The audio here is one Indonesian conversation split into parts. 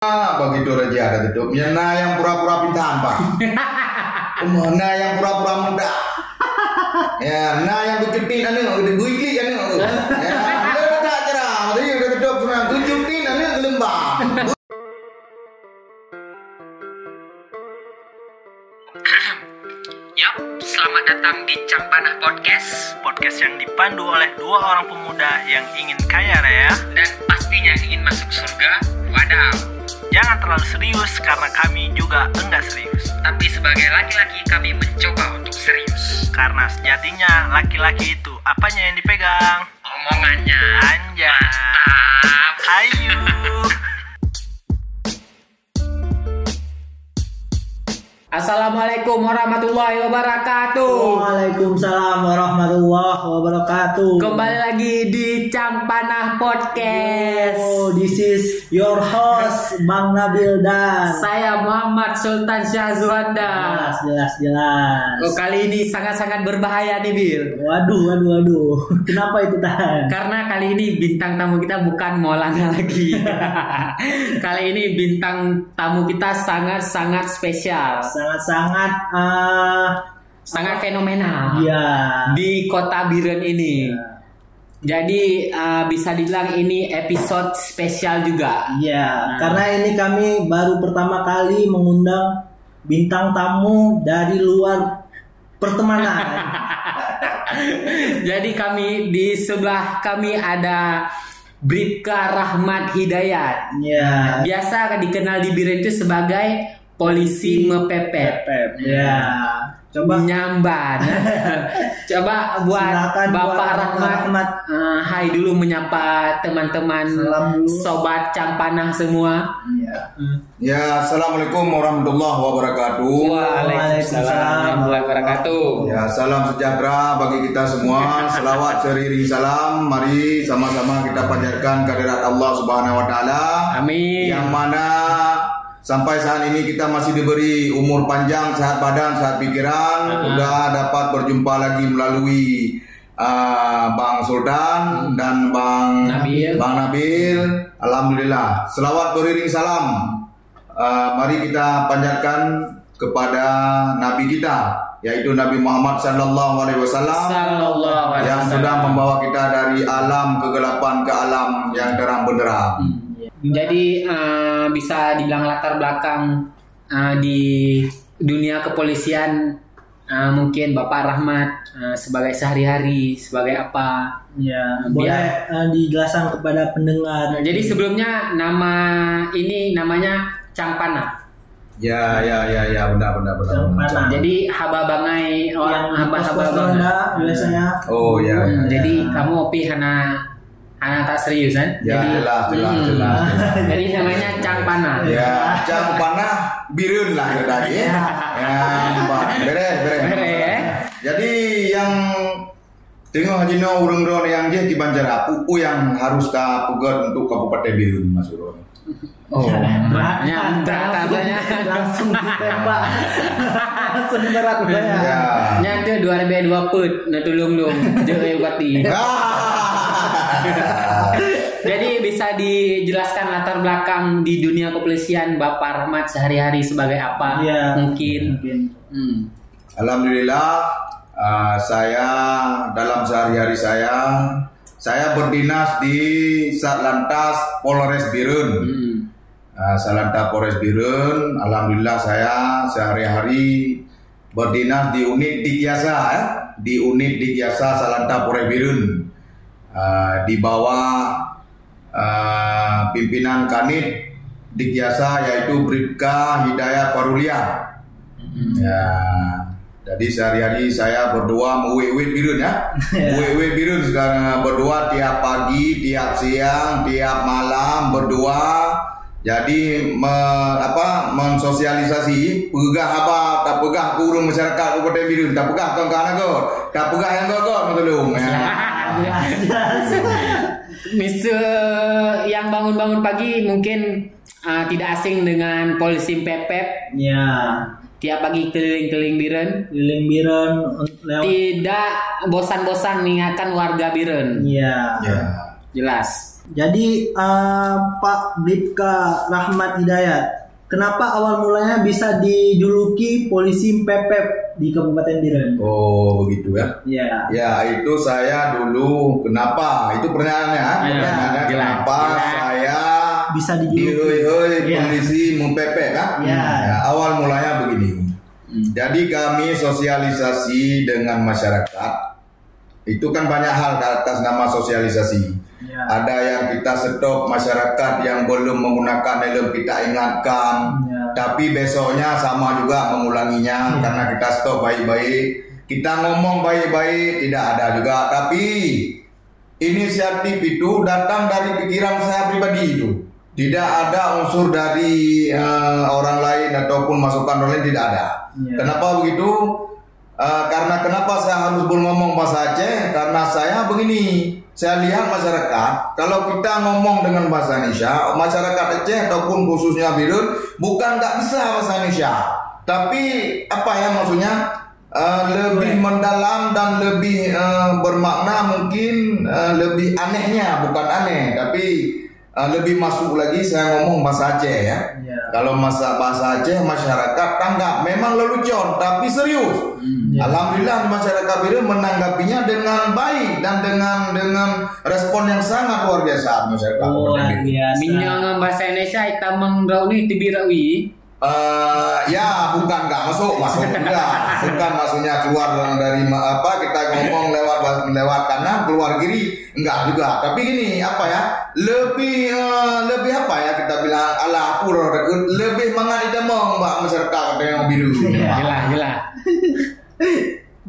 begitu aja ada tutup. Ya nah yang pura-pura pintaan pak. Mana yang pura-pura muda. Ya, nah yang begitu anu, udah buikli anu. Ya, udah tak cerah. Tadi udah tutup semua. Tunjukin anu lembang. Yap, selamat datang di Campanah Podcast podcast yang dipandu oleh dua orang pemuda yang ingin kaya raya. dan pastinya ingin masuk surga. Wadaw. Jangan terlalu serius karena kami juga enggak serius. Tapi sebagai laki-laki kami mencoba untuk serius. Karena sejatinya laki-laki itu apanya yang dipegang? Omongannya Anja. mantap. Ayo. Assalamualaikum warahmatullahi wabarakatuh. Waalaikumsalam warahmatullahi wabarakatuh. Kembali lagi di Campanah Podcast. Oh, this is your host Bang Nabil dan Saya Muhammad Sultan Syah Zuhanda. jelas jelas jelas. Oh, kali ini sangat-sangat berbahaya nih, Bil. Waduh waduh waduh. Kenapa itu tahan? Karena kali ini bintang tamu kita bukan Maulana lagi. kali ini bintang tamu kita sangat-sangat spesial, Sangat sangat ah sangat fenomenal ya. di kota Biren ini. Jadi uh, bisa dibilang ini episode spesial juga. Iya, karena ini kami baru pertama kali mengundang bintang tamu dari luar pertemanan. Jadi kami di sebelah kami ada Bribka Rahmat Hidayat. Iya. Biasa dikenal di Biren itu sebagai polisi mepepet. Pep. Ya. Coba Nyamban. Coba buat Silakan Bapak buat Rahmat. Rahmat. eh, hai dulu menyapa teman-teman sobat Campanah semua. Iya. Ya, assalamualaikum warahmatullahi wabarakatuh. Waalaikumsalam warahmatullahi wabarakatuh. Ya, salam sejahtera bagi kita semua. Selawat seriri salam. Mari sama-sama kita panjatkan kehadirat Allah Subhanahu wa taala. Amin. Yang mana sampai saat ini kita masih diberi umur panjang, sehat badan, sehat pikiran. Sudah dapat berjumpa lagi melalui uh, Bang Sultan dan Bang Nabil. Bang Nabil. Alhamdulillah. Selawat beriring salam. Uh, mari kita panjatkan kepada Nabi kita, yaitu Nabi Muhammad Sallallahu Alaihi Wasallam yang sudah membawa kita dari alam kegelapan ke alam yang terang benderang. Jadi eh, bisa dibilang latar belakang eh, di dunia kepolisian eh, mungkin Bapak Rahmat eh, sebagai sehari-hari sebagai apa? Ya, Biar- boleh eh, dijelaskan kepada pendengar. Nah, jadi sebelumnya nama ini namanya Cangpana. Ya, ya, ya, ya, benar, benar, benar. Benar. mana? Jadi haba bangai yang orang haba haba bangai. ronda biasanya. Oh, ya, ya, Hmm, ya. Jadi kamu opi hana hana tak serius kan? Ya, jadi, jelas, jelas, Hmm. jelas, jelas. Jadi namanya Cangpana. Ya, jam panah birun lah ya tadi. Ya, Mbak. beres, beres. Beres. Jadi yang tengok Haji No urung ron yang dia di Banjara, pupu yang harus ka pegat untuk Kabupaten Birun Mas Urun. Oh, Nah, nyambung langsung, katanya. langsung ditembak. langsung berat Ya. ya. Nyata dua ribu dua put, na tulung lung, jauh bati. Ah. Jadi bisa dijelaskan latar belakang di dunia kepolisian Bapak Rahmat sehari-hari sebagai apa? Iya. Mungkin. Mungkin. Hmm. Alhamdulillah uh, saya dalam sehari-hari saya saya berdinas di Satlantas Polres Birun. Hmm. Uh, Satlantas Polres Birun. Alhamdulillah saya sehari-hari berdinas di unit Dikyasa eh? di unit Dikyasa Satlantas Polres Birun. Uh, di bawah uh, pimpinan Kanit Dikyasa yaitu Bribka Hidayat Farulia. Ya, jadi sehari-hari saya berdoa mewewe birun ya. Mewewe birun sekarang berdoa tiap pagi, tiap siang, tiap malam berdoa. Jadi me, apa mensosialisasi pegah apa tak pegah kurung masyarakat Kabupaten Birun tak pegah kawan-kawan aku tak pegah yang kau kau tolong ya. Mister yang bangun-bangun pagi mungkin uh, tidak asing dengan polisi pepet Ya. tiap pagi keliling-keliling Biren. Keliling Biren lewat. Tidak bosan-bosan mengingatkan warga Biren. Iya. Ya. Jelas. Jadi eh, Pak Bribka Rahmat Hidayat, kenapa awal mulanya bisa dijuluki polisi pepep di Kabupaten Biren? Oh begitu ya. Ya. Ya itu saya dulu kenapa? Itu pertanyaannya. Ya, Pertanyaannya jelas, kenapa jelas. saya Bisa dijuluki. dihoi-hoi Ya. polisi mempepek kan? Ya. Ya, awal mulanya begini. Jadi kami sosialisasi dengan masyarakat. Itu kan banyak hal atas nama sosialisasi. Ya. Ada yang kita stop masyarakat yang belum menggunakan helm kita ingatkan. Ya. Tapi besoknya sama juga mengulanginya Ya. karena kita stop baik-baik. Kita ngomong baik-baik tidak ada juga. Tapi inisiatif itu datang dari pikiran saya pribadi itu. Tidak ada unsur dari eh, orang lain ataupun masukan orang lain tidak ada. Ya. Kenapa begitu? Eh, karena kenapa saya harus ngomong bahasa Aceh? Karena saya begini, saya lihat masyarakat, kalau kita ngomong dengan bahasa Indonesia, masyarakat Aceh ataupun khususnya Birun, bukan nggak bisa bahasa Indonesia, tapi apa ya maksudnya? Eh, lebih mendalam dan lebih eh, bermakna mungkin eh, lebih anehnya bukan aneh tapi eh, lebih masuk lagi saya ngomong bahasa Aceh ya Ya. kalau masa bahasa Aceh masyarakat tanggap memang lelucon tapi serius. Ya. Alhamdulillah masyarakat Biru menanggapinya dengan baik dan dengan dengan respon yang sangat luar biasa masyarakat. Luar biasa. Minyak bahasa Indonesia kita mengrau ni tibirawi. Eh, ya bukan nggak masuk masuk enggak bukan maksudnya keluar dari apa kita ngomong lewat lewat kanan keluar kiri enggak juga tapi gini apa ya lebih eh, lebih apa ya kita bilang ala pura lebih mengenai demong mbak masyarakat yang biru. Jelas, jelas.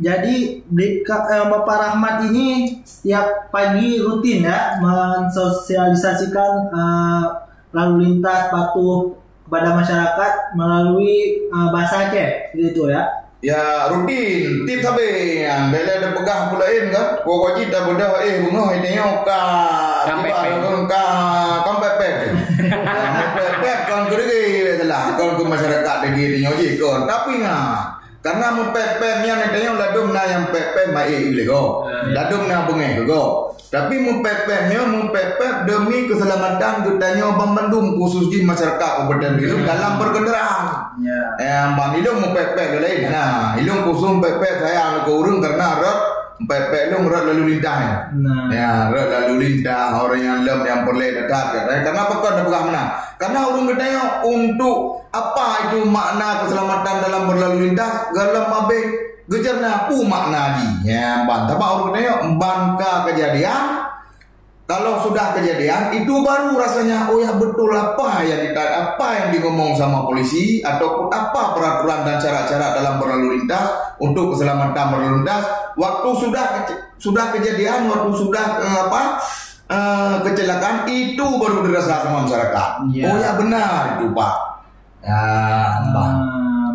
Jadi eh, Bapak Rahmat ini setiap pagi rutin ya mensosialisasikan eh, lalu lintas patuh kepada masyarakat melalui eh, bahasa Aceh gitu ya. Ya rutin. Tip sabi yang bela ada pegah pulain kan? Kau kau cita benda eh bunga ini ka Kam tiba pepek. kan ka kam pepek Kam pepek kan kiri itulah kan ke masyarakat lagi di nyoji kan tapi ngah karena mempepeknya nih yang ladum na yang pepek mai ile go ladum na bunge go tapi mempepeknya mempepek demi keselamatan kitanya Bang Bandung khususnya masyarakat Kabupaten Biru dalam berkendaraan Ya. Eh, bang ilung mau pepek dia lain. Nah, ilung kusum pepek saya anu ke urung karena rot pepek ilung rot lalu lintas ya. Nah. Ya, rot lalu lintas orang yang lem yang perlu dekat katanya. Karena apa kau dah mana? Karena urung katanya untuk apa itu makna keselamatan dalam berlalu lintas dalam abe gejarnya pu makna di. Ya, ban. Tapi urung katanya bangka kejadian kalau sudah kejadian itu baru rasanya oh ya betul apa yang kita apa yang digomong sama polisi ataupun apa peraturan dan cara-cara dalam berlalu lintas untuk keselamatan berlalu lintas waktu sudah sudah kejadian waktu sudah eh, apa eh, kecelakaan itu baru dirasa sama masyarakat Iya. oh ya benar itu pak ya. Nah,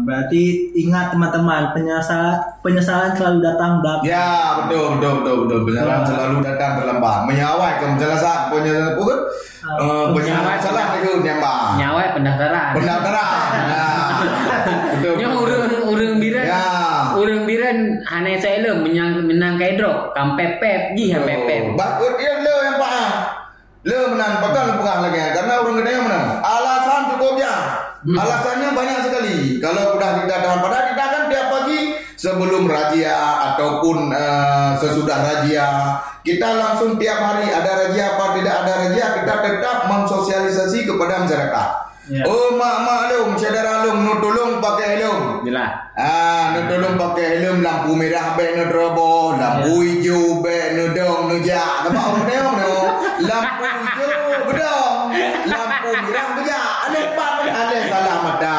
berarti ingat teman-teman penyesalan penyesalan selalu datang belakang. Ya betul betul betul betul penjelasan Wah. selalu datang terlambat menyawai ke penjelasan penjelasan pun uh, penjelasan salah itu nyambang Nyawa pendaftaran. pendaftaran nah, betul Nya urang urang biran. Ya. Urang biran hane saya le menang menang kaidro kam pepep ji ha pepep. Bakut dia le yang pak le menang pakai pegah lagi karena orang gede yang menang alasan cukup ya alasannya banyak sekali kalau sudah kita tahan pada kita kan tiap pagi sebelum razia ataupun eh, sesudah razia kita langsung tiap hari ada razia apa tidak ada razia kita tetap mensosialisasi kepada masyarakat Ya. oh mak mak lum saudara lum nu tolong pakai helm Jelas. Ah, nu tolong pakai helm lampu merah be nu drobo, lampu hijau be nu dong nu ja. Apa orang dong nu? Lampu hijau bedong, lampu mata.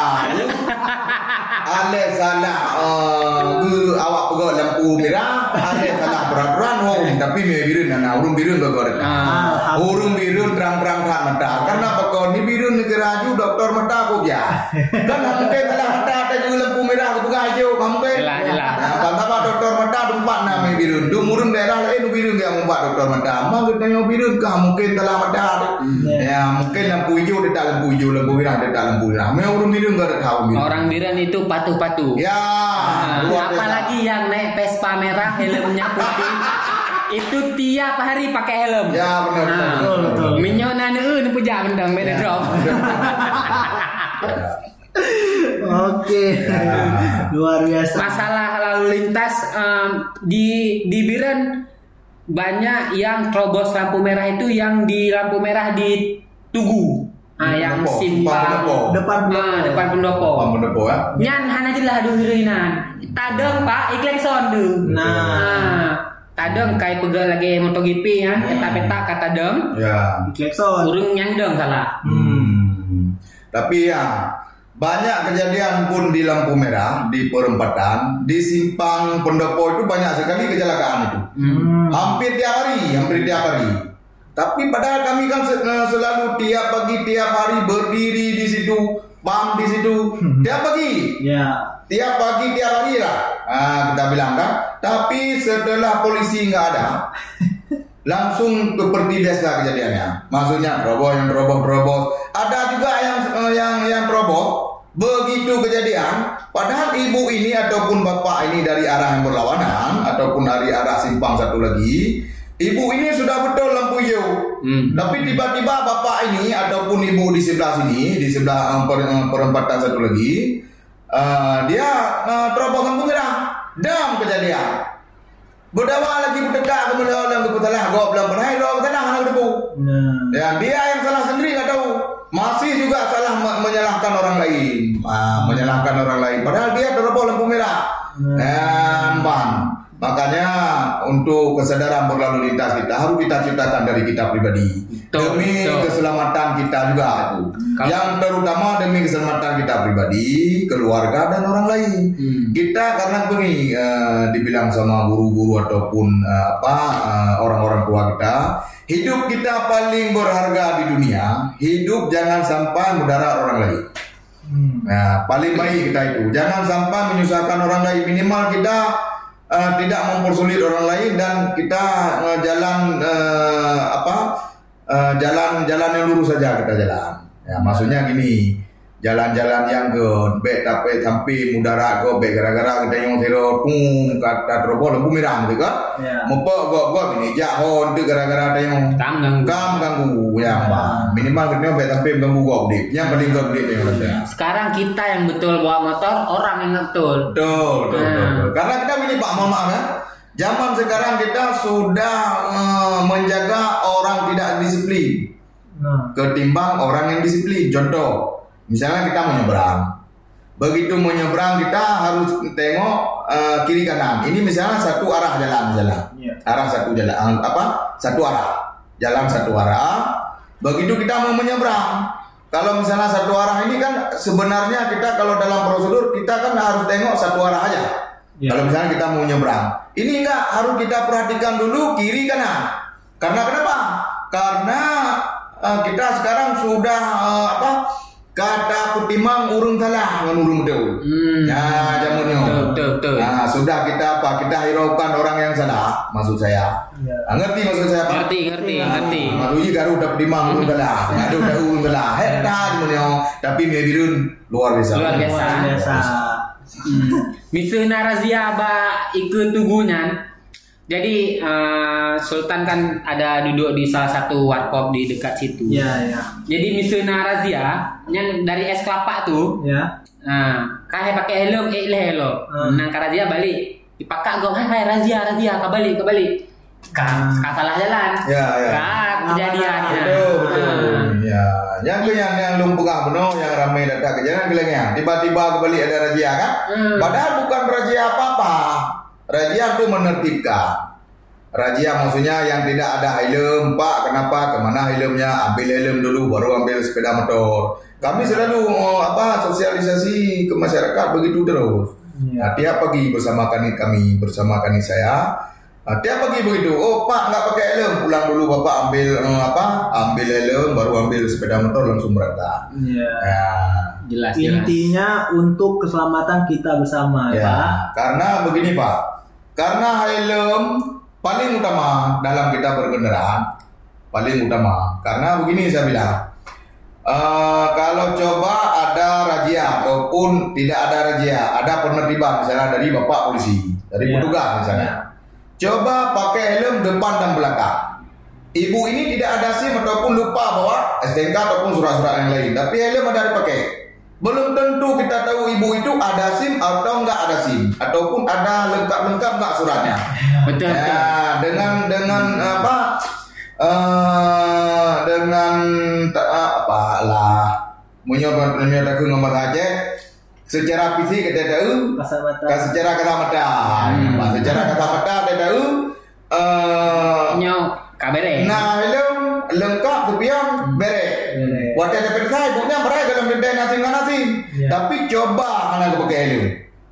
Ale salah uh, awak pegawai lampu merah, ale salah peraturan oh, tapi me biru nana urung biru goreng. Ah. Urung biru terang-terang tak mata. Karena pokok ni biru negara ju doktor mata aku ya. Kan mungkin salah mata ada juga lampu merah aku pegang hijau mungkin. Jelas, jelas. Nah, bantapa doktor mata tempat nama biru. Du murung daerah lain biru yang membuat doktor mata. Mak kita yang biru kah mungkin telah mata. Ya mungkin lampu hijau dia tak lampu hijau, lampu merah dia tak lampu merah. Memang urung biru enggak ada tahu biru. Orang biran itu patuh-patuh. Ya, apalagi yang naik Vespa merah helmnya putih. itu tiap hari pakai helm. Ya benar. Nah, benar. Minyak nana eh nu pejak mendang beda drop. Oke. Luar biasa. Masalah lalu lintas em, di di Biren banyak yang terobos lampu merah itu yang di lampu merah di Tugu. Ah, yang Pendopo, simpang pendopo. Depan Ah, depan pendopo. Bang pendopo ya. Nyan hana je lah dulu rinan. Tadeng pak iklan sondu. Nah. Ah, tadeng kai pegel lagi MotoGP ya. Peta-peta kata deng. Ya. Klekson. Urung yang deng salah. Hmm. Tapi ya banyak kejadian pun di lampu merah, di perempatan, di simpang pendopo itu banyak sekali kecelakaan itu. Hmm. Hampir tiap hari, hampir tiap hari. Tapi padahal kami kan eh, selalu tiap pagi tiap hari berdiri di situ, pam di situ, tiap pagi. Ya. Tiap pagi tiap hari lah ah, kita bilang kan. Tapi setelah polisi nggak ada, langsung seperti biasa kejadiannya. Maksudnya terobos yang terobos terobos. Ada juga yang eh, yang yang terobos. Begitu kejadian, padahal ibu ini ataupun bapak ini dari arah yang berlawanan ataupun dari arah simpang satu lagi, ibu ini sudah betul lampu hijau. Hmm. Tapi tiba-tiba bapak ini ataupun ibu di sebelah sini, di sebelah eh, per- eh, perempatan satu lagi, eh, dia uh, terobos lampu merah. Dam kejadian. Berdawa lagi bertegak kemudian orang ke putalah gua belum pernah lo tenang anak debu. Nah. Ya dia yang salah sendiri nggak tahu. Masih juga salah me- menyalahkan orang lain, Menyalahkan orang lain. Padahal dia terobos lampu merah. Ban. Makanya untuk kesadaran berlalu lintas kita harus kita ciptakan dari kita pribadi Betul, demi betul. keselamatan kita juga itu. Kalau- Yang terutama demi keselamatan kita pribadi, keluarga dan orang lain. Hmm. Kita karena begini eh, dibilang sama guru-guru ataupun eh, apa eh, orang-orang tua kita, hidup kita paling berharga di dunia. Hidup jangan sampai mudarat orang lain. Hmm. Nah, paling baik kita itu jangan sampai menyusahkan orang lain. Minimal kita eh, tidak mempersulit orang lain dan kita eh, jalan eh, apa eh, jalan jalan yang lurus saja kita jalan. Ya, maksudnya gini, jalan-jalan yang ke baik tapi sampai mudarat go baik gara-gara kita yang tero tung kata terobos lampu merah gitu kan. Ya. Mupa go go ini jahon tu gara-gara ada yang Tam ganggu. Kam ganggu ya. Minimal kita baik tapi ganggu go Yang paling gede yang ada. Sekarang kita yang betul bawa motor, orang yang betul. Betul, betul, betul, Hmm. betul. Karena kita begini Pak, maaf ya. Zaman sekarang kita sudah eh, menjaga orang tidak disiplin Nah. ketimbang orang yang disiplin. Contoh, misalnya kita menyeberang. Begitu menyeberang kita harus tengok eh, kiri kanan. Ini misalnya satu arah jalan misalnya. Iya. Arah satu jalan apa? Satu arah. Jalan satu arah. Begitu kita mau menyeberang. Kalau misalnya satu arah ini kan sebenarnya kita kalau dalam prosedur kita kan harus tengok satu arah aja. Iya. Kalau misalnya kita mau nyebrang. Ini enggak harus kita perhatikan dulu kiri kanan. Karena kenapa? Karena eh, kita sekarang sudah eh, apa? Kata putimang urung salah dengan urung betul. Hmm. Ya, jamunnya. Betul, betul. Nah, sudah kita apa? Kita hiraukan orang yang salah, maksud saya. Iya. Ah, ngerti maksud saya, Pak? Ngerti, ngerti, ngerti. Maksudnya garu udah putimang urung salah. Ada udah urung salah. Heta jamunnya. Tapi mebirun luar biasa. Luar biasa. Luar biasa. Hmm. Misalnya razia ba ikut tugunya. Jadi eh, Sultan kan ada duduk di salah satu warkop di dekat situ. Ya, ya. Jadi misalnya razia, yang dari es kelapa tuh, Ya. nah, kahe pakai helm, eh le helm. Hmm. Nang ka razia balik, dipakak go, hai hai razia razia, kabalik kabalik. Ka, ka salah jalan. Ya, ya. Ka kejadian ya. Betul, betul. Ah. Ya, yang ke yang yang lumpuh penuh, yang ramai datang ke jalan kelengnya. Tiba-tiba kembali ada razia kan? Hmm. Padahal bukan razia apa-apa. Razia itu menertibkan. Razia maksudnya yang tidak ada helm, Pak. Kenapa? Ke mana helmnya? Ambil helm dulu, baru ambil sepeda motor. Kami selalu apa sosialisasi ke masyarakat begitu terus. Ya. Nah, tiap pagi bersama kami kami bersama kami saya Nah, tiap pagi begitu. Oh Pak nggak pakai helm, pulang dulu Bapak ambil eh, apa? Ambil helm, baru ambil sepeda motor langsung berangkat. Ya. Ya, Jelas jelas. Intinya untuk keselamatan kita bersama, ya. Pak. Karena begini Pak, karena helm paling utama dalam kita berkendaraan, paling utama. Karena begini saya bilang, eh, kalau coba ada razia ataupun tidak ada razia, ada penertiban misalnya dari bapak polisi, dari Ya. petugas misalnya. Coba pakai helm depan dan belakang. Ibu ini tidak ada SIM ataupun lupa bawa STNK ataupun surat-surat yang lain. Tapi helm ada dipakai. Belum tentu kita tahu ibu itu ada SIM atau enggak ada SIM ataupun ada lengkap-lengkap enggak suratnya. Betul, betul. Ya, dengan dengan apa? eh dengan ta- apa lah menyobat menyobat ngomong aja secara fisik kita tahu secara kata mata hmm. secara kata mata kita tahu eh Nyok, kabere. nah lengkap sepion bere Bere. Waktu ada perintah ibunya mereka dalam benda nasi nggak nasi Ya. tapi coba anak pakai helm.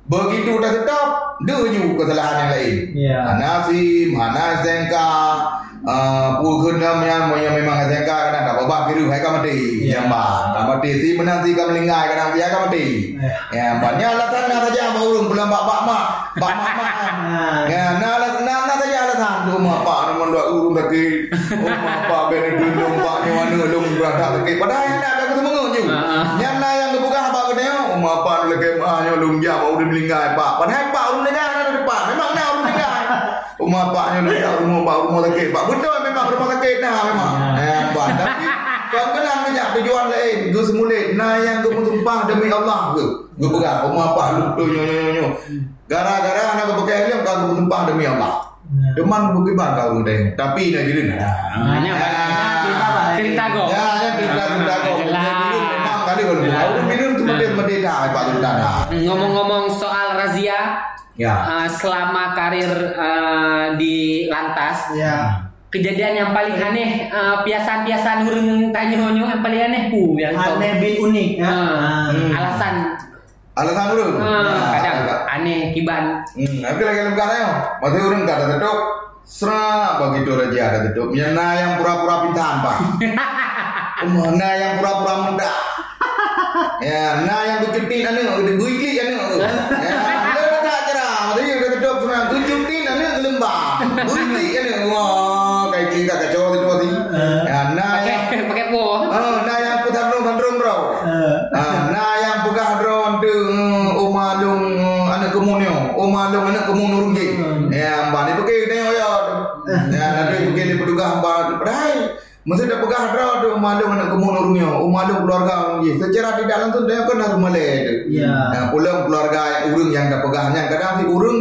Begitu udah tetap dia kesalahan yang lain. Ya. mana SIM mana STNK uh, pulkun namanya yang memang STNK kadang tak apa biru hai kamati Ya. ya mbak kamati SIM nanti kamu lingkai kadang dia kamati ya. Banyak alasan nah saja mau urung pulang bak bak mak. Bak mak mak Ah. ya nah alasan nah nah saja alasan tu mak pak lagi oh pak benar dulu pak ni mana? Lung berada lagi. Padahal yang nak aku ketemu je Ah, ah. yang nak yang kebuka apa kena oh mak pak lagi mah yang lung dia mau urung lingkai pak. Padahal pak urung lingkai ada depan. Memang nak urung lingkai rumah paknya lu tak rumah pak rumah sakit pak. Betul memang rumah sakit. Nah memang. Eh pak. Tapi kau kenal banyak tujuan lain. Gue semula nah yang gue sumpah demi Allah ke? Gue pegang rumah pak lu tu nyo nyo nyo. Gara-gara anak gue pakai helm kau gue sumpah demi Allah Cuman bukti bangga udah, tapi nak jadi nah. Hanya cerita apa? cerita kok. Ya, ya cerita cerita kau. Jelas. Memang kali kalau mau minum cuma dia merdeka Pak Sultan. Ngomong-ngomong soal razia, Ya. uh, selama karir uh, di lantas, Ya. kejadian yang paling aneh, uh, piasan-piasan urung tanya yang paling aneh pu yang kau- Aneh bin unik ya. Ah. alasan Alasan dulu. ah, Ya, kadang aneh kiban Hmm, tapi lagi lembut yo. Masih urung tak ada tutup. Serak begitu raja ada tutup. Mana yang pura-pura pintaan pak? Mana yang pura-pura muda? Ya, nah yang bercuti anu, udah buiki anu. Ya, lu tak cerah. Tadi udah tutup semua. Bercuti anu lembah. Buiki anu. Wah, kayak kita kacau itu tadi. Ya, nah yang pakai pakai po Oh, nah yang putar dong bandrong bro. Eh, Ah, nah yang pegah drone tu umalung anak kemunyo, umalung anak kemunur rugi. Ya, mbak ni pergi tengok ya. Ya, nanti pergi di petugas mbak. Padahal mesti dah pegah drone tu umalung anak kemunur rugi, umalung keluarga rugi. Secara tidak langsung dia kan harus malai tu. Ya. Ya, pulang keluarga yang urung yang dah pegahnya kadang si urung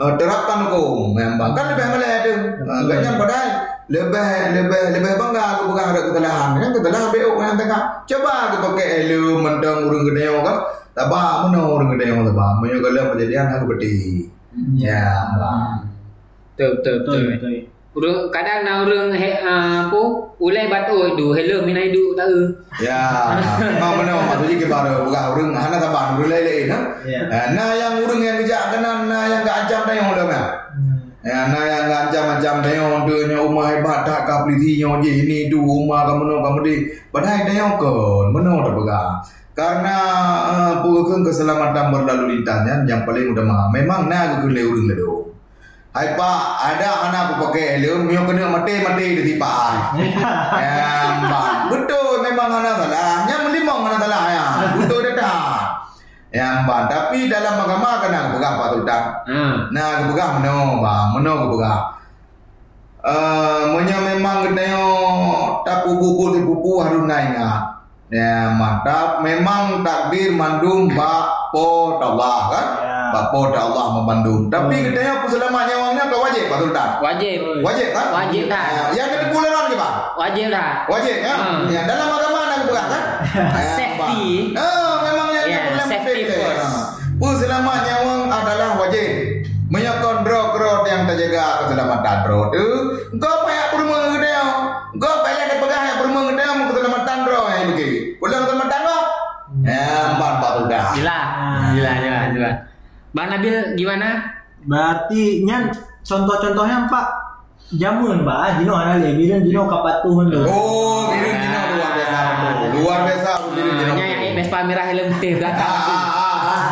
uh, terapkan hukum memang kan lebih malai tu. Uh, Kayaknya padahal lebih lebih lebih bangga aku pegang ada kesalahan. Kan kesalahan BO yang tengah. Coba aku pakai elu mentang urung gede kan. Tak apa mana urung gede tak apa punya kalau kejadian aku beti ya mbak betul. Betul Betul, urung kadang nak urung he, uh, apa ulai batu du hello mina hidup tak eh. ya memang mana maksudnya kita baru bukan urung hana taban urung lain-lain Ya. nah nah yang urung yang kejak kena nah yang gak ancam dah yang udah mah Ya, nah yang ngancam-ngancam dia orang dia nya rumah hebat tak kau peliti nya je ini tu rumah kamu no kamu di. Padahal dia yang kon, mana dah pegang. Karena uh, pukul keselamatan berlalu lintasnya yang paling utama. Memang nak aku kena urung ledo. Hai pak, ada anak aku pakai helm, mio kena mati-mati di ya, mbak. Betul memang anak salah. Yang melimang anak salah ya. Betul dah dah. Ya, mbak. Tapi dalam agama kena aku pegang Pak Sultan. ah Nah, aku pegang meno, bang. Meno aku pegang. Eh, monya memang kedaya tak kuku ti pupu harus naik Ya, mantap. Memang takdir mandum bak po Allah kan? Ya. Po Allah membandung. Tapi kedaya aku selama nyawangnya kau wajib Pak Sultan. wajib Wajib kan? Wajib, tak? Ya, yang kedua bulan ke Pak? wajib dah Wajib ya? Hmm. Ya, dalam agama nak pegang kan? Ya, Safety. Pak. Ah, memang yang Ya, problem safety penting. first. Pu selamat nyawang adalah wajib. Menyokong drone yang terjaga keselamatan drone tu. Kau payah perumah gede. Kau payah ada pegang yang perumah gede mau keselamatan drone yang begini. Pulang keselamatan kau. Ya, empat empat udah. gila gila gila gila Bang Nabil gimana Berarti nyan contoh-contohnya Pak jamun Pak, Dino ada le, bilang Dino kapatuhan lo. Oh, biru Dino luar biasa. Luar biasa biru Dino. Nya yang Vespa merah helm putih Ah, belakang ah, ah, ah.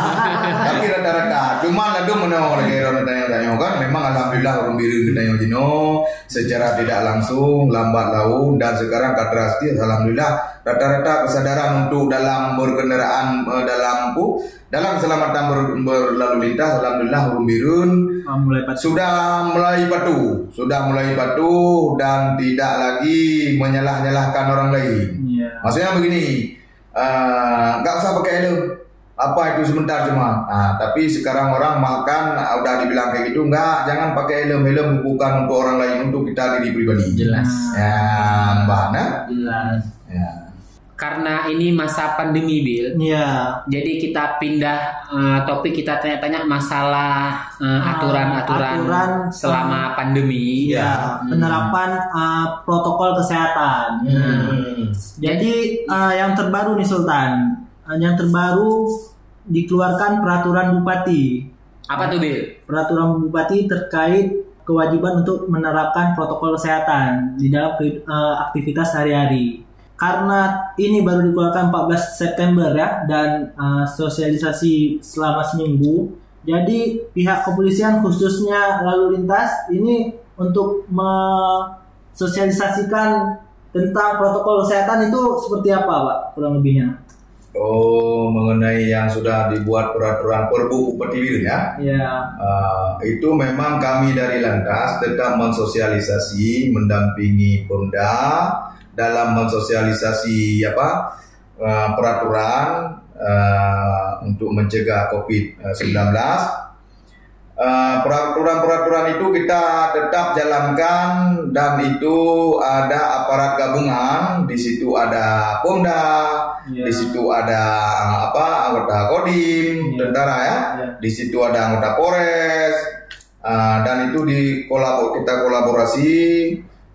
Tapi rata-rata cuma lalu menolak lagi orang tanya-tanya kan memang alhamdulillah orang biru kita yang jino secara tidak langsung lambat laun dan sekarang drastis alhamdulillah rata-rata kesadaran untuk dalam berkendaraan eh, dalam pu dalam keselamatan ber- berlalu lintas alhamdulillah orang biru Ah, mulai pas sudah mulai batu, sudah mulai batu dan tidak lagi menyalah-nyalahkan orang lain. Iya. Maksudnya begini, eh, nggak usah pakai helm. Apa itu sebentar cuma. Nah, tapi sekarang orang makan ah, udah dibilang kayak gitu, nggak, jangan pakai helm. Helm bukan untuk orang lain, untuk kita diri pribadi. Jelas. Ya, mbak, nah? Jelas. Ya. Karena ini masa pandemi, Bil. Iya. Jadi kita pindah eh, topik kita tanya-tanya masalah eh, Ah, aturan-aturan aturan selama pandemi. Iya, penerapan uh, protokol kesehatan. Hmm. Jadi uh, yang terbaru nih Sultan, Uh, yang terbaru dikeluarkan peraturan bupati. Apa tuh, Bil? Peraturan bupati terkait kewajiban untuk menerapkan protokol kesehatan di dalam uh, aktivitas sehari-hari. Karena ini baru dikeluarkan 14 September ya dan uh, sosialisasi selama seminggu. Jadi pihak kepolisian khususnya lalu lintas ini untuk mensosialisasikan tentang protokol kesehatan itu seperti apa, Pak? Kurang lebihnya. Oh, mengenai yang sudah dibuat peraturan Perbu Bupati Biru ya. Ya. Uh, itu memang kami dari Lantas tetap mensosialisasi, mendampingi Pemda dalam mensosialisasi apa uh, peraturan uh, untuk mencegah COVID-19. Uh, peraturan-peraturan itu kita tetap jalankan dan itu ada aparat gabungan, di situ ada Pemda, Ya. di situ ada apa anggota Kodim, Ya. tentara ya. Ya. Di situ ada anggota Polres uh, dan itu di kolabor kita kolaborasi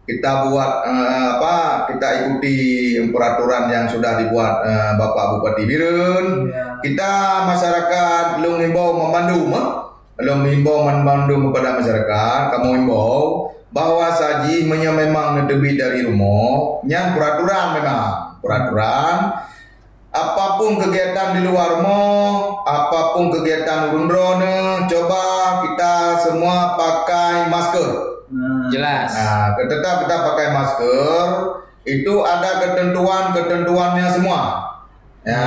kita buat uh, apa kita ikuti peraturan yang sudah dibuat uh, Bapak Bupati Birun. Ya. Kita masyarakat belum himbau membantu, mah? Belum himbau membantu kepada masyarakat. Kamu himbau bahwa saji memang lebih dari rumah, yang peraturan memang peraturan. Apa pun kegiatan di luar rumah, apa pun kegiatan urun drone, coba kita semua pakai masker. Nah, Jelas. Nah, tetap kita pakai masker. Itu ada ketentuan-ketentuannya semua. Ya,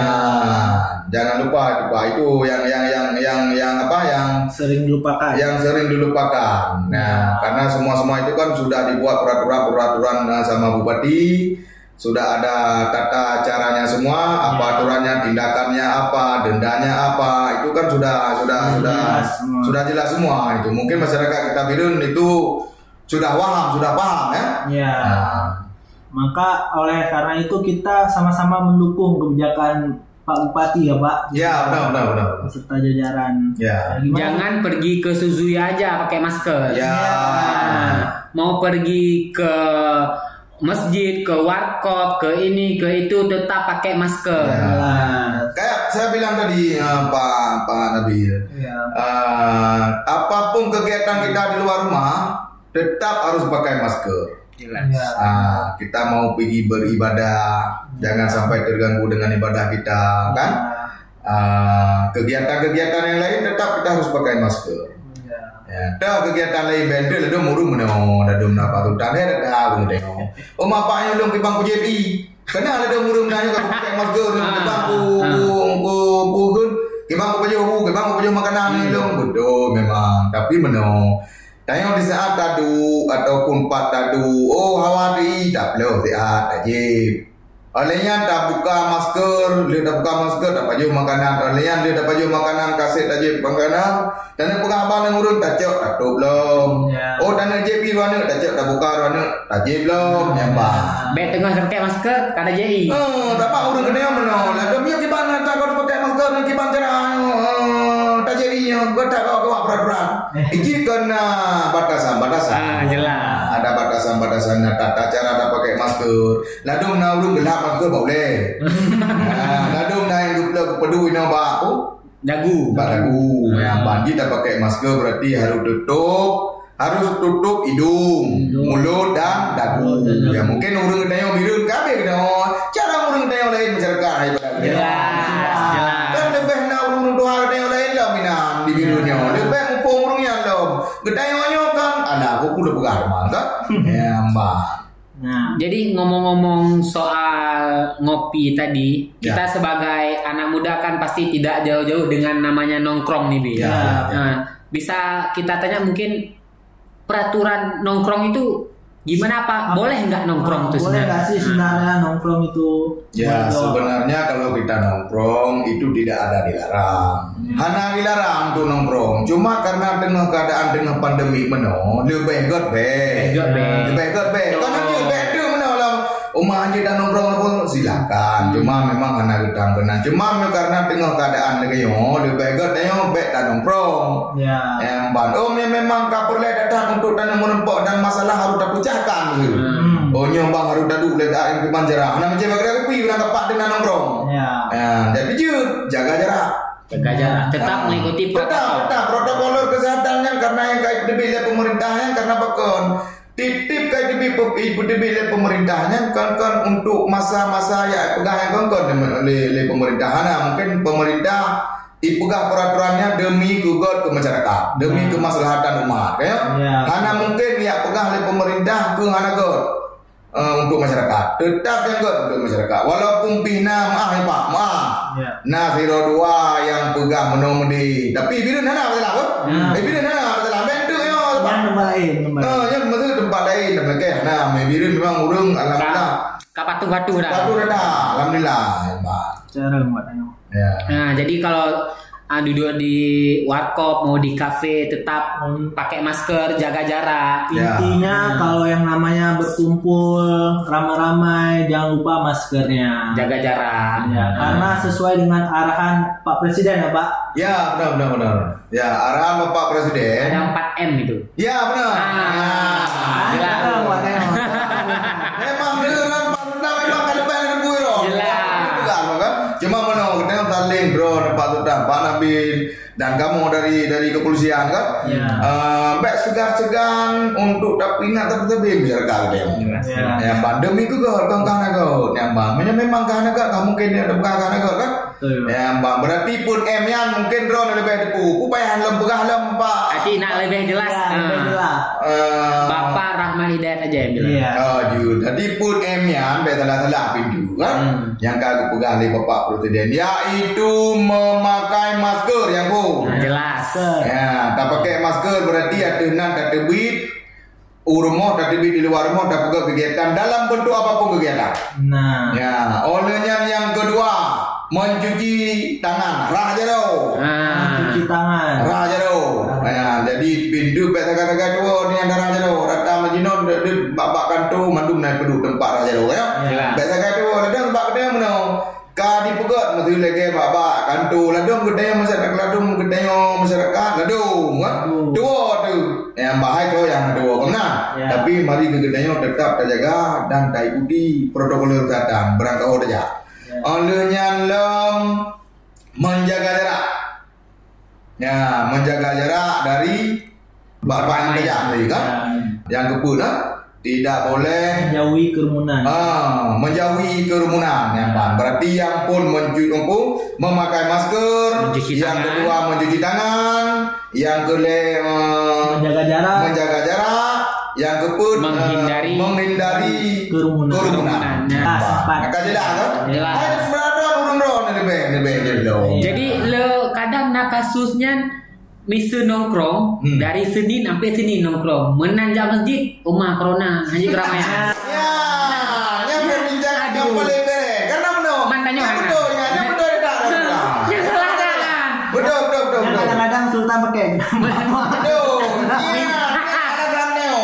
jangan lupa itu Pak. Itu yang yang yang yang yang apa yang sering dilupakan. yang sering dilupakan. Nah, karena semua semua itu kan sudah dibuat peraturan-peraturan eh, sama bupati, sudah ada tata caranya semua, apa aturannya, tindakannya apa, dendanya apa, itu kan sudah sudah sudah jelas semua. sudah jelas semua itu. Mungkin masyarakat kita Birun itu sudah paham, sudah paham ya. Ya. Nah, Maka oleh karena itu kita sama-sama mendukung kebijakan Pak Bupati ya Pak. ya benar benar benar. Beserta jajaran. Ya. gimana? Jangan pergi ke Suzuya aja pakai masker. Ya. Nah, mau pergi ke masjid, ke warkop, ke ini, ke itu tetap pakai masker. Ya. Jelas. Kayak saya bilang tadi eh, Pak Pak Nabil. Ya. Eh, apa pun kegiatan kita di luar rumah tetap harus pakai masker. Jelas. Ya. Ah, kita mau pergi beribadah, jangan sampai terganggu dengan ibadah kita, kan? Ah, kegiatan-kegiatan yang lain tetap kita harus pakai masker. Ya. Ya, dah kegiatan lain bendel ada muru meno, ada dum apa tu tanda ada dah bunu tengok. Oh mapaknya dong kibang ku JP. Kena ada muru menanya kalau pakai masker dong Ah, kibang ku ah. ku ku ku kun. Kibang ku baju ku, kibang ku baju makanan ni dong. Betul memang, tapi meno. Tengok di saat tadu ataupun pat tadu, oh hawa di tak perlu sihat ajib. Alian tak buka masker, dia tak buka masker, tak baju makanan. Alian dia tak baju makanan, kasih ajib makanan. Dan pegang abang yang urun tak cok, tak tu belum. Ya. Oh dan JP ruana tak cok, tak buka ruana, tak ajib belum. Nyambah. Bet tengah pakai masker, kada JI. Oh, tak apa urun kena yang mana. Lah demi kiban tak kau pakai masker dan kiban cerah. Oh, yang kau tak kau kau peraturan. Iki kena batasan-batasan. Ah, jelas. Ada batasan-batasan tata cara tak pakai masker. Ladum na urun gelap masker boleh. Nah, ladum na yang dupla peduli na ba aku. Dagu. Pak lagu yang bagi tak pakai masker berarti harus tutup harus tutup hidung, mulut dan dagu. Ya mungkin urang kedai biru kabeh kena. Cara urang kedai lain masyarakat daripada gede nyokan ada aku udah buka mata hmm. ya mbak. Nah, jadi ngomong-ngomong soal ngopi tadi, ya. kita sebagai anak muda kan pasti tidak jauh-jauh dengan namanya nongkrong nih, Bi. Ya, ya, ya. nah, bisa kita tanya mungkin peraturan nongkrong itu gimana apa? Boleh nggak nongkrong itu boleh nggak sih sebenarnya nongkrong itu? Ya sebenarnya kalau kita nongkrong itu tidak ada dilarang. Hanya dilarang tuh nongkrong. Cuma karena dengan keadaan dengan pandemi meno, lebih god be. Begot, Be. Lebih god be. Karena dia aja dan nongkrong apa silakan. Cuma memang hanya kita kena. Cuma karena dengan keadaan lagi yo lebih god yo be dan nongkrong. Ya. Yang ban. Oh me- memang kapur le datang untuk tanam menempok dan masalah harus dipecahkan. gitu. Hmm. Oh nyombang harus dadu le tak yang kepanjara. Anak macam bagi aku pergi orang tepat dengan nongkrong. Ya. Ya, jadi jut, jaga jarak. Jaga jarak, tetap Ah. mengikuti Tetap, protokol. tetap protokol kesehatannya karena yang kait debile pemerintahnya karena bakon titip kait debile ibu debile pemerintahnya kan kan untuk masa-masa ya pegah yang kan kan oleh oleh pemerintahan Nah, mungkin pemerintah ipegah peraturannya demi kugot ke masyarakat demi kemaslahatan umat ya Ya. karena mungkin ya pegah oleh pemerintah ke hana god eh, untuk masyarakat tetap yang god untuk masyarakat walaupun pina maaf ya pak maaf Ya. Nah, Zero 2 yang pegang menomedi. Tapi bila nana betul apa? Hmm. Eh bila nana betul apa? Bentuk yo. Yang lain, yang mesti tempat lain. Nah, me bila memang urung alhamdulillah. Kak batu-batu dah. Batu dah. Alhamdulillah, ayo. Ya. Nah, jadi kalau ah, duduk di warkop mau di kafe tetap Hmm. pakai masker, jaga jarak. Ya. Intinya kalau yang namanya berkumpul ramai-ramai jangan lupa maskernya. Jaga jarak. Ya, karena sesuai dengan arahan Pak Presiden ya Pak. Ya, benar benar benar. Ya, arahan Bapak Presiden. Ada 4 M itu. Ya, benar. Ah, Ya. jelas. Sudah, Pak dan kamu dari dari kepolisian kan? Ya. Eh, Mbak segar-segan untuk tapi ingat tapi tapi masyarakat dia. Ya. Yang pandemi ku kau kau kan kau. Yang bang, memang memang kan kau kamu mungkin ada bukan kan kau kan? Yang bang berarti pun M yang mungkin drone lebih depu. Upaya lembegah lempak. Aci nak lebih jelas. Ya, Ah. lebih jelas. Eh, Bapak Rahmat Hidayat aja yang bilang. Iya. Oh, ju. Jadi pun M yang salah-salah pintu kan? Hmm. Yang kagak pegang oleh Bapak Presiden yaitu memakai masker yang bu. Nah, jelas. Ya, tak pakai masker berarti ada nan tak terbit. Rumah tak terbit di luar rumah tak pegang kegiatan dalam bentuk apa pun kegiatan. Nah. Ya, olehnya yang kedua mencuci tangan. Rah je. Ah. Cuci tangan. Rah je tu. Ya, jadi pintu pet kata-kata tu ni ada rah je tu. Rata majinun de de bak kantu mandum naik pedu tempat rah je tu ya. Jelas. Pet kata tu ada tempat kedai mana? Ka di pegot mesti lagi baba kantu ladung kedai masyarakat ladung kedai masyarakat ladung? Ladung. dua tu yang bahaya tu yang dua kena Ya. tapi mari ke kedai tetap terjaga dan tak ikuti protokol kesehatan berangkau saja Ya. olehnya lem menjaga jarak ya menjaga jarak dari bapak kerja tadi kan Ya. yang kebun ha? Tidak boleh Menjauhi kerumunan. Ah, menjauhi kerumunan yang bang. Berarti yang pun mencuci pun memakai masker, Mencuci yang tangan. kedua mencuci tangan, yang kedua uh, Menjaga jarak. menjaga jarak, yang keput Menghindari- menghindari Kerumunan. kerumunan. Kerumunan. Ah, sempat. Maka jelas kan? Jelas. Ada berada urun ron ni be ni be je lo. Jadi le kadang nak kasusnya Misa nongkrong Hmm. dari Senin sampai Senin nongkrong menanjak masjid rumah corona hanya keramaian. Ya, berbincang ada Aduh. boleh be. Karena Yang mana? betul, ya, yang betul ada. Ya salah dah. Betul, betul, betul, betul. kadang-kadang Sultan pakai. Aduh, iya.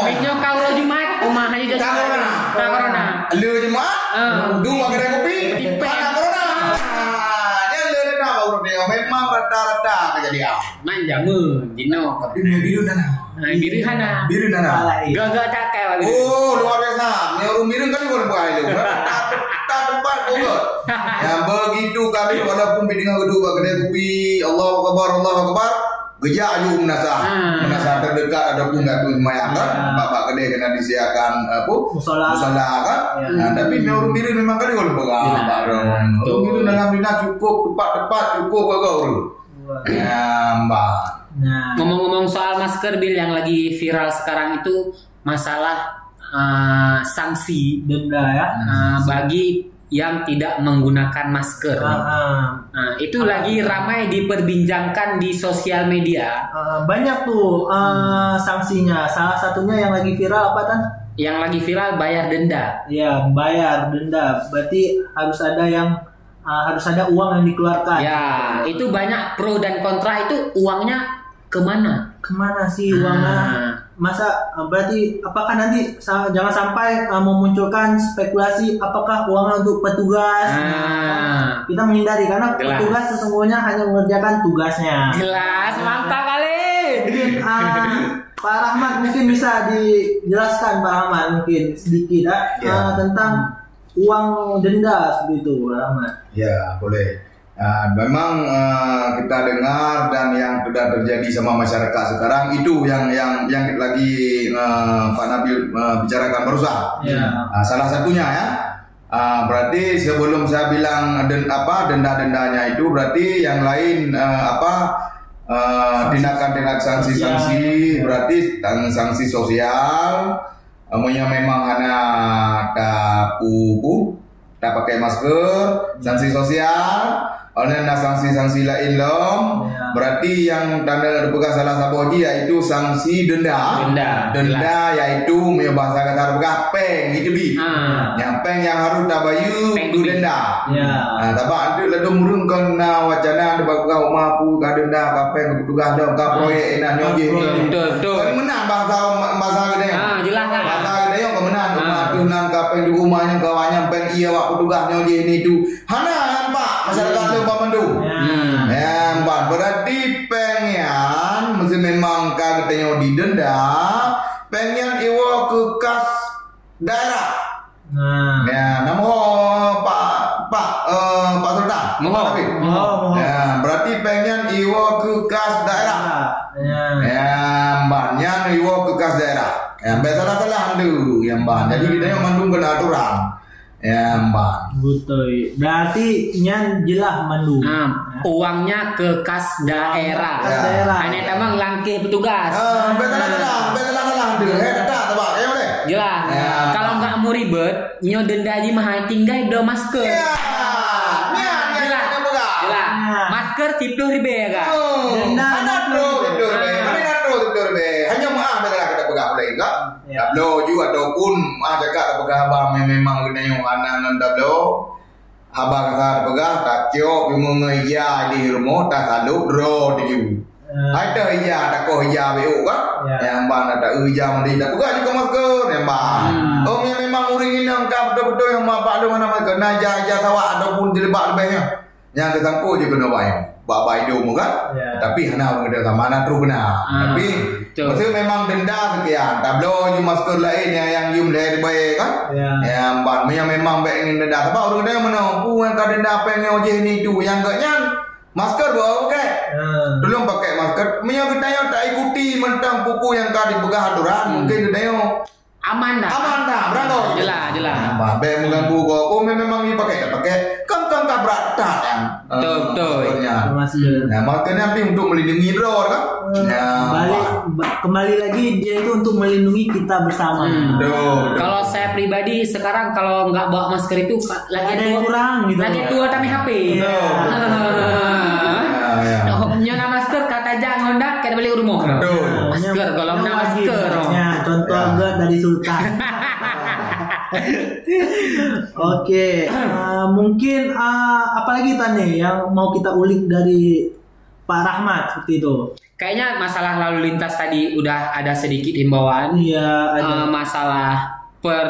Minyo kau lo Jumat rumah hanya jadi corona. Corona. Lu cuma Ah. dua kedai kopi, corona. Ah, baru dia memang rata-rata kejadian. Manja mun dino. Tapi ni biru dah. Nah, biru hana. Biru dah. nah. Lain. Gagak tak kau. Oh, luar biasa. Ni orang biru kali boleh buat itu. Tak tempat kau. Yang begitu kali walaupun dengan kedua kedai kopi, Allah Akbar, Allah Akbar. Gejak ju menasa. Ah. Menasa terdekat ada pun tak tu semayang kan. Ah. Bapak kedai kena disiapkan apa? Musola. Musola kan. Ya. Nah, tapi orang biru memang kali boleh pegang. Pak Rom. Orang Betul. biru dalam bina cukup cukup kau orang. Ya, mbak. Nah. Ngomong-ngomong soal masker Bil yang lagi viral sekarang itu masalah uh, sanksi denda ya uh, bagi yang tidak menggunakan masker. Ah, ah. Nah, itu lagi ramai diperbincangkan di sosial media. Ah, banyak tuh ah, sanksinya salah satunya yang lagi viral apa tan Yang lagi viral bayar denda. ya bayar denda berarti harus ada yang ah, harus ada uang yang dikeluarkan Ya, itu banyak pro dan kontra itu uangnya ke mana? ke mana sih uangnya Ah. Masa uh, berarti apakah nanti sa- jangan sampai uh, memunculkan spekulasi apakah uangnya untuk petugas Ah. kita menghindari karena Jelas. petugas sesungguhnya hanya mengerjakan tugasnya Jelas, mantap kali. mungkin uh, Pak Rahmat mungkin bisa dijelaskan Pak Rahmat mungkin sedikit ya, Ya. uh, tentang uang denda seperti itu Pak Rahmat Ya, boleh. Nah, memang eh, kita dengar dan yang sudah terjadi sama masyarakat sekarang itu yang yang yang lagi eh, Pak Nabil eh, bicarakan barusan. Ya. Nah, salah satunya ya. Ah, berarti sebelum saya bilang den, apa denda-dendanya itu berarti yang lain eh, apa eh, tindakan-tindakan sanksi-sanksi berarti tang- sanksi sosial Amunya memang hanya tak pupu, tak pakai masker, sanksi sosial, ada sanksi-sanksi lain lom. Ya. Berarti yang tanda berpegang salah satu lagi yaitu sanksi denda. Denda, Denda yaitu punya bahasa kata berpegang peng gitu bi. Ah. Yang peng yang harus tak bayu Peng tu bi. denda. Ya. Nah, tapi ada lalu murung kan na wacana ada berpegang rumah pu ka denda ka peng ka tugas dah ka proyek nak nyogi. Betul, betul, betul. Menang bahasa bahasa gede. Ah, jelas kan? Bahasa gede yang kemenang rumah Ah. tu nan ka peng di rumahnya kawannya peng iya wak petugas nyogi ni tu. Hana masyarakat tu Pak Mandu. Ya. Hmm. Ya, berarti pengen mesti memang katanya didenda, pengen iwo ke kas daerah. Nah. Ya, nama Pak Pak eh, Pak Sultan. Moho. Moho, moho. Ya, berarti pengen iwo ke kas daerah. Ya. Ya, mbaknya iwo ke kas daerah. Ya, biasa salah handu, ya mbak. Jadi kita yang mandung kena aturan. Ya, mbak. Betul. Berarti nyan jelas mandu. Ah, uangnya ke kas daerah. Kas Ya. daerah. Ini emang langkah petugas. Ah, biasa salah, biasa salah handu. Eh, tak Ya, boleh. Jelas. Ya. Kalau nggak mau ribet, nyo denda aja mah tinggal do masker. Ya, ya, ya, Jelas. ya, buka. Jelas. Ya. Masker cipluh ribe ya kak. Oh, Denda mana nak bro, beli. tidur be, Ah. mana nak bro, tidur be. Hanya maaf kita pegang boleh enggak? Ya. Tak blo juga ataupun ah cakap tak pegang abang memang kena yang anak nan tak blo. Abang kata tak pegang tak kyo bunga iya di rumah tak saluk dro di you. Ada iya tak ko iya be kan? Ya. Yang bang tak iya mandi tak pegang juga masker yang bang. Hmm. Oh memang uring ini angkat betul-betul yang bapak ada mana masker naja aja tawa ataupun dilebak lebihnya. Yang kesangkut je kena bayar. Bapak hidup kan? Ya. Tapi hana orang kata mana tu benar. Ah, Tapi betul. memang denda sekian. Tak you masker lain yang yang you mulai baik kan? Ya. Yang ban yang memang baik ingin denda. Sebab orang dia mana pu yang kau denda apa yang ojeh ni tu yang gaknya masker bawa pakai. Eh. Belum pakai masker. Menyang kita yang tak ikuti mentang pupu yang kau dipegang aturan. Mungkin kita yang Aman dah. aman dah berangkat. Jelas, jelas. Bah, baik mengganggu kau. Oh memang ini pakai tak pakai. Kan kan tak kan? Betul, betul. maskernya. Masker. Nah, masker nanti untuk melindungi roh kan? Ya, balik Pak. ba- kembali lagi dia itu untuk melindungi kita bersama. Hmm. Betul, betul. Kalau saya pribadi sekarang kalau nggak bawa masker itu lagi Ada yang kurang gitu. Lagi tua tapi HP. Betul, Ya, ya. Oh, nyonya masker kata jangan ngondak kita beli rumah. Betul. Masker kalau Yang nak wajib, masker. oh. Ya, contoh Ya. dari Sultan. Oke, eh, mungkin eh, apalagi tanya yang mau kita ulik dari Pak Rahmat seperti itu. Kayaknya masalah lalu lintas tadi udah ada sedikit himbauan. Iya, ada. Eh, masalah per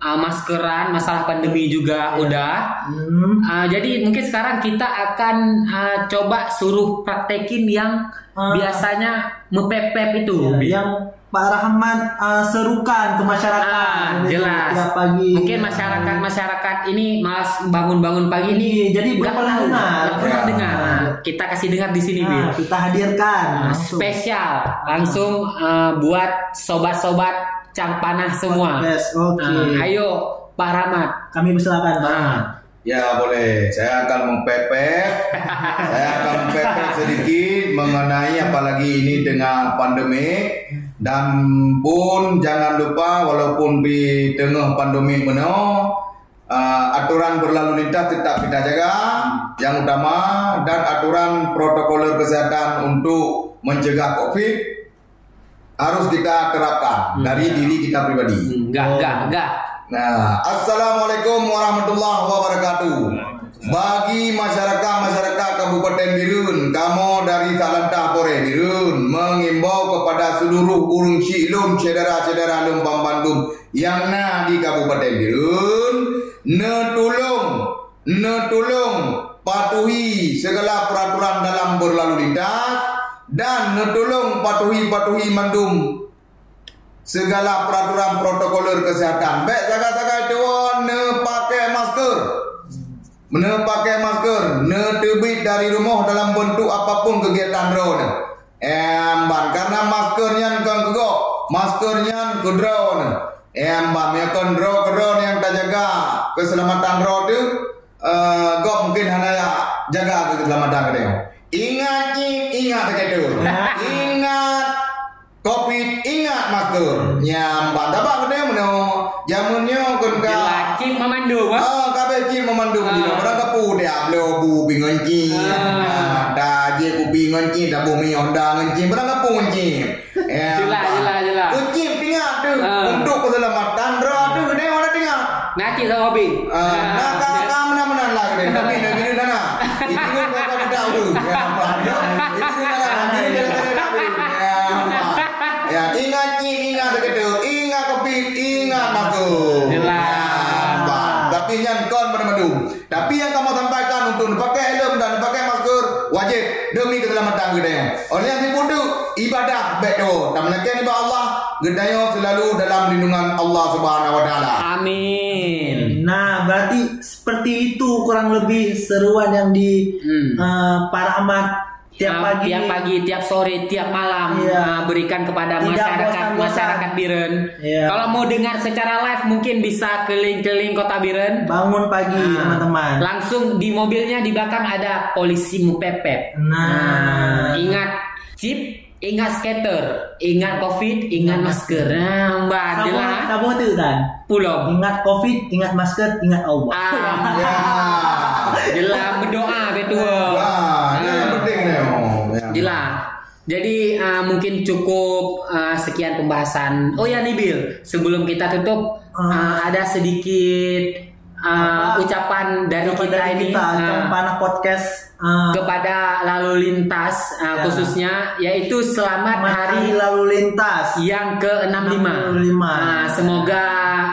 eh, maskeran, masalah pandemi juga udah. Hmm, Eh, jadi mungkin sekarang kita akan eh, coba suruh praktekin yang Ah. biasanya mepep-pep itu. ya, yang Pak Rahmat eh, serukan ke masyarakat. Ah, jelas. tiap pagi. Mungkin masyarakat masyarakat ini malas bangun-bangun pagi ini Iya, jadi belum nggak pernah tahu, dengar. nggak pernah Ya. dengar. Nah, kita kasih dengar di sini, Bil. Nah, kita hadirkan Nah, langsung. spesial langsung eh, buat sobat-sobat cang panah semua. Yes, oke. Nah, ayo Pak Rahmat. Kami persilakan, Pak. Nah, Ya boleh, saya akan mempepet, saya akan mempepet sedikit mengenai apalagi ini dengan pandemi. Dan pun jangan lupa walaupun di tengah pandemi meno uh, aturan berlalu lintas tetap kita jaga yang utama dan aturan protokol kesehatan untuk mencegah covid harus kita terapkan dari diri kita pribadi. Enggak, enggak, enggak. Nah, assalamualaikum warahmatullahi wabarakatuh. Bagi masyarakat-masyarakat Kabupaten Birun, kamu dari Salantah Pore Birun mengimbau kepada seluruh urung silum cedera-cedera lembang Bandung yang na di Kabupaten Birun, ne tolong, ne tolong patuhi segala peraturan dalam berlalu lintas dan ne tolong patuhi-patuhi mandum segala peraturan protokoler kesehatan. Baik jaga-jaga itu ne pakai masker. Ne pakai masker, ne terbit dari rumah dalam bentuk apa pun kegiatan drone. Emban karena maskernya kan kegok, maskernya ke drone. Emban ya kan drone drone yang tak jaga keselamatan drone tu, uh, gok mungkin hanya jaga keselamatan dia. Ingat ingat begitu. Ingat Covid ingat masker nyambat apa kena meno jamunnya kun ka Laki memandu, Pak. ah kabe ki memandu Ah. orang kapu dia blo bu bingon ki Ah. da je ku bingon da bu mi onda ngon ki orang kapu ngon ki Jelas, jelas, jelas. kunci ingat tu Ah. untuk keselamatan dra tu kena orang dengar Nanti sama hobi. Ah, nak Gedaya selalu dalam lindungan Allah Subhanahu Wa Taala. Amin. Nah, berarti seperti itu kurang lebih seruan yang di Hmm. eh, Pak Rahmat tiap Ah, pagi. tiap pagi, tiap sore, tiap malam Iya. ah, berikan kepada Tidak masyarakat masyarakat Biren. Iya. Kalau mau dengar secara live mungkin bisa keliling-keliling kota Biren. bangun pagi Ah, teman-teman. Langsung di mobilnya di belakang ada polisi mupepet. Nah. ingat chip, ingat skater, ingat covid, ingat masker. Nah, mbak jelas. kamu tuh kan. Pulau. Ingat covid, ingat masker, ingat Allah. Ah, Ya. jelas berdoa betul. Wah, ini yang penting ni. Oh, ya. Jelas. Jadi uh, mungkin cukup uh, sekian pembahasan. Oh ya Nibil, sebelum kita tutup uh, ada sedikit uh, Apa? ucapan dari Kepada kita ini kita, uh, podcast eh, kepada lalu lintas uh, Ya. khususnya yaitu selamat hari lalu lintas. yang ke-65. 65. Nah, semoga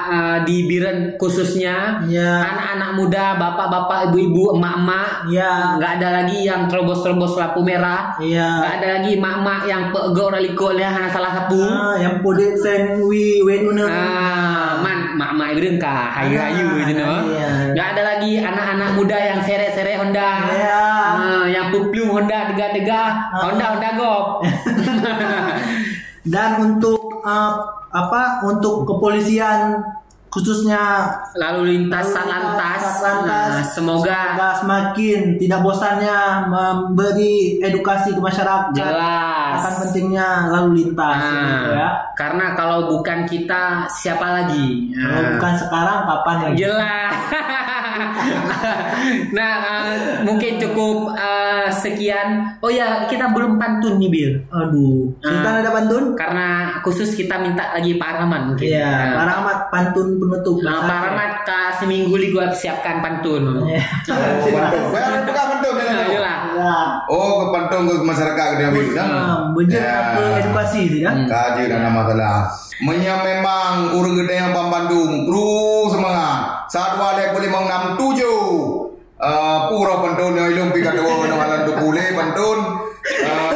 uh, di Biren khususnya Ya. anak-anak muda, bapak-bapak, ibu-ibu, emak-emak Ya. nggak ada lagi yang terobos-terobos lampu merah. Iya. Nggak ada lagi emak-emak yang pegor ya hanya salah sapu. Ah, yang pode sen wi wenuna. Ah, man, mak-mak Biren kah hayu-hayu Ah, gitu iya. Nggak ada lagi anak-anak muda yang sere-sere Honda. Ya. Ah, yang puplu Honda dega-dega, Ah. Honda Honda Gop. Dan untuk eh, apa? Untuk kepolisian khususnya Lalu lintas. Satlantas. Nah, semoga semoga semakin tidak bosannya memberi edukasi ke masyarakat jelas. akan pentingnya lalu lintas Nah, gitu ya. Karena kalau bukan kita siapa lagi? Kalau Nah, bukan sekarang kapan lagi? jelas. nah, eh, mungkin cukup eh, sekian. Oh ya, kita belum pantun nih, Bil. Aduh, kita ada pantun? Karena khusus kita minta lagi Pak Rahman mungkin. Iya, Nah, Pak Rahmat pantun penutup. Nah, Pak Rahmat ke seminggu li gua siapkan pantun. Iya. Oh. Bayar buka Nah. Ya. Oh, ke pentung ke masyarakat ke dia biru dah. Ah, Bejat Ya. apa edukasi sih ya? Kaji dan nama telah. Menya memang urung gede yang Bandung. Terus semangat. Satu ada boleh enam tujuh. Uh, pura pentun ilung pika dua dengan halan tu boleh pentun. Uh,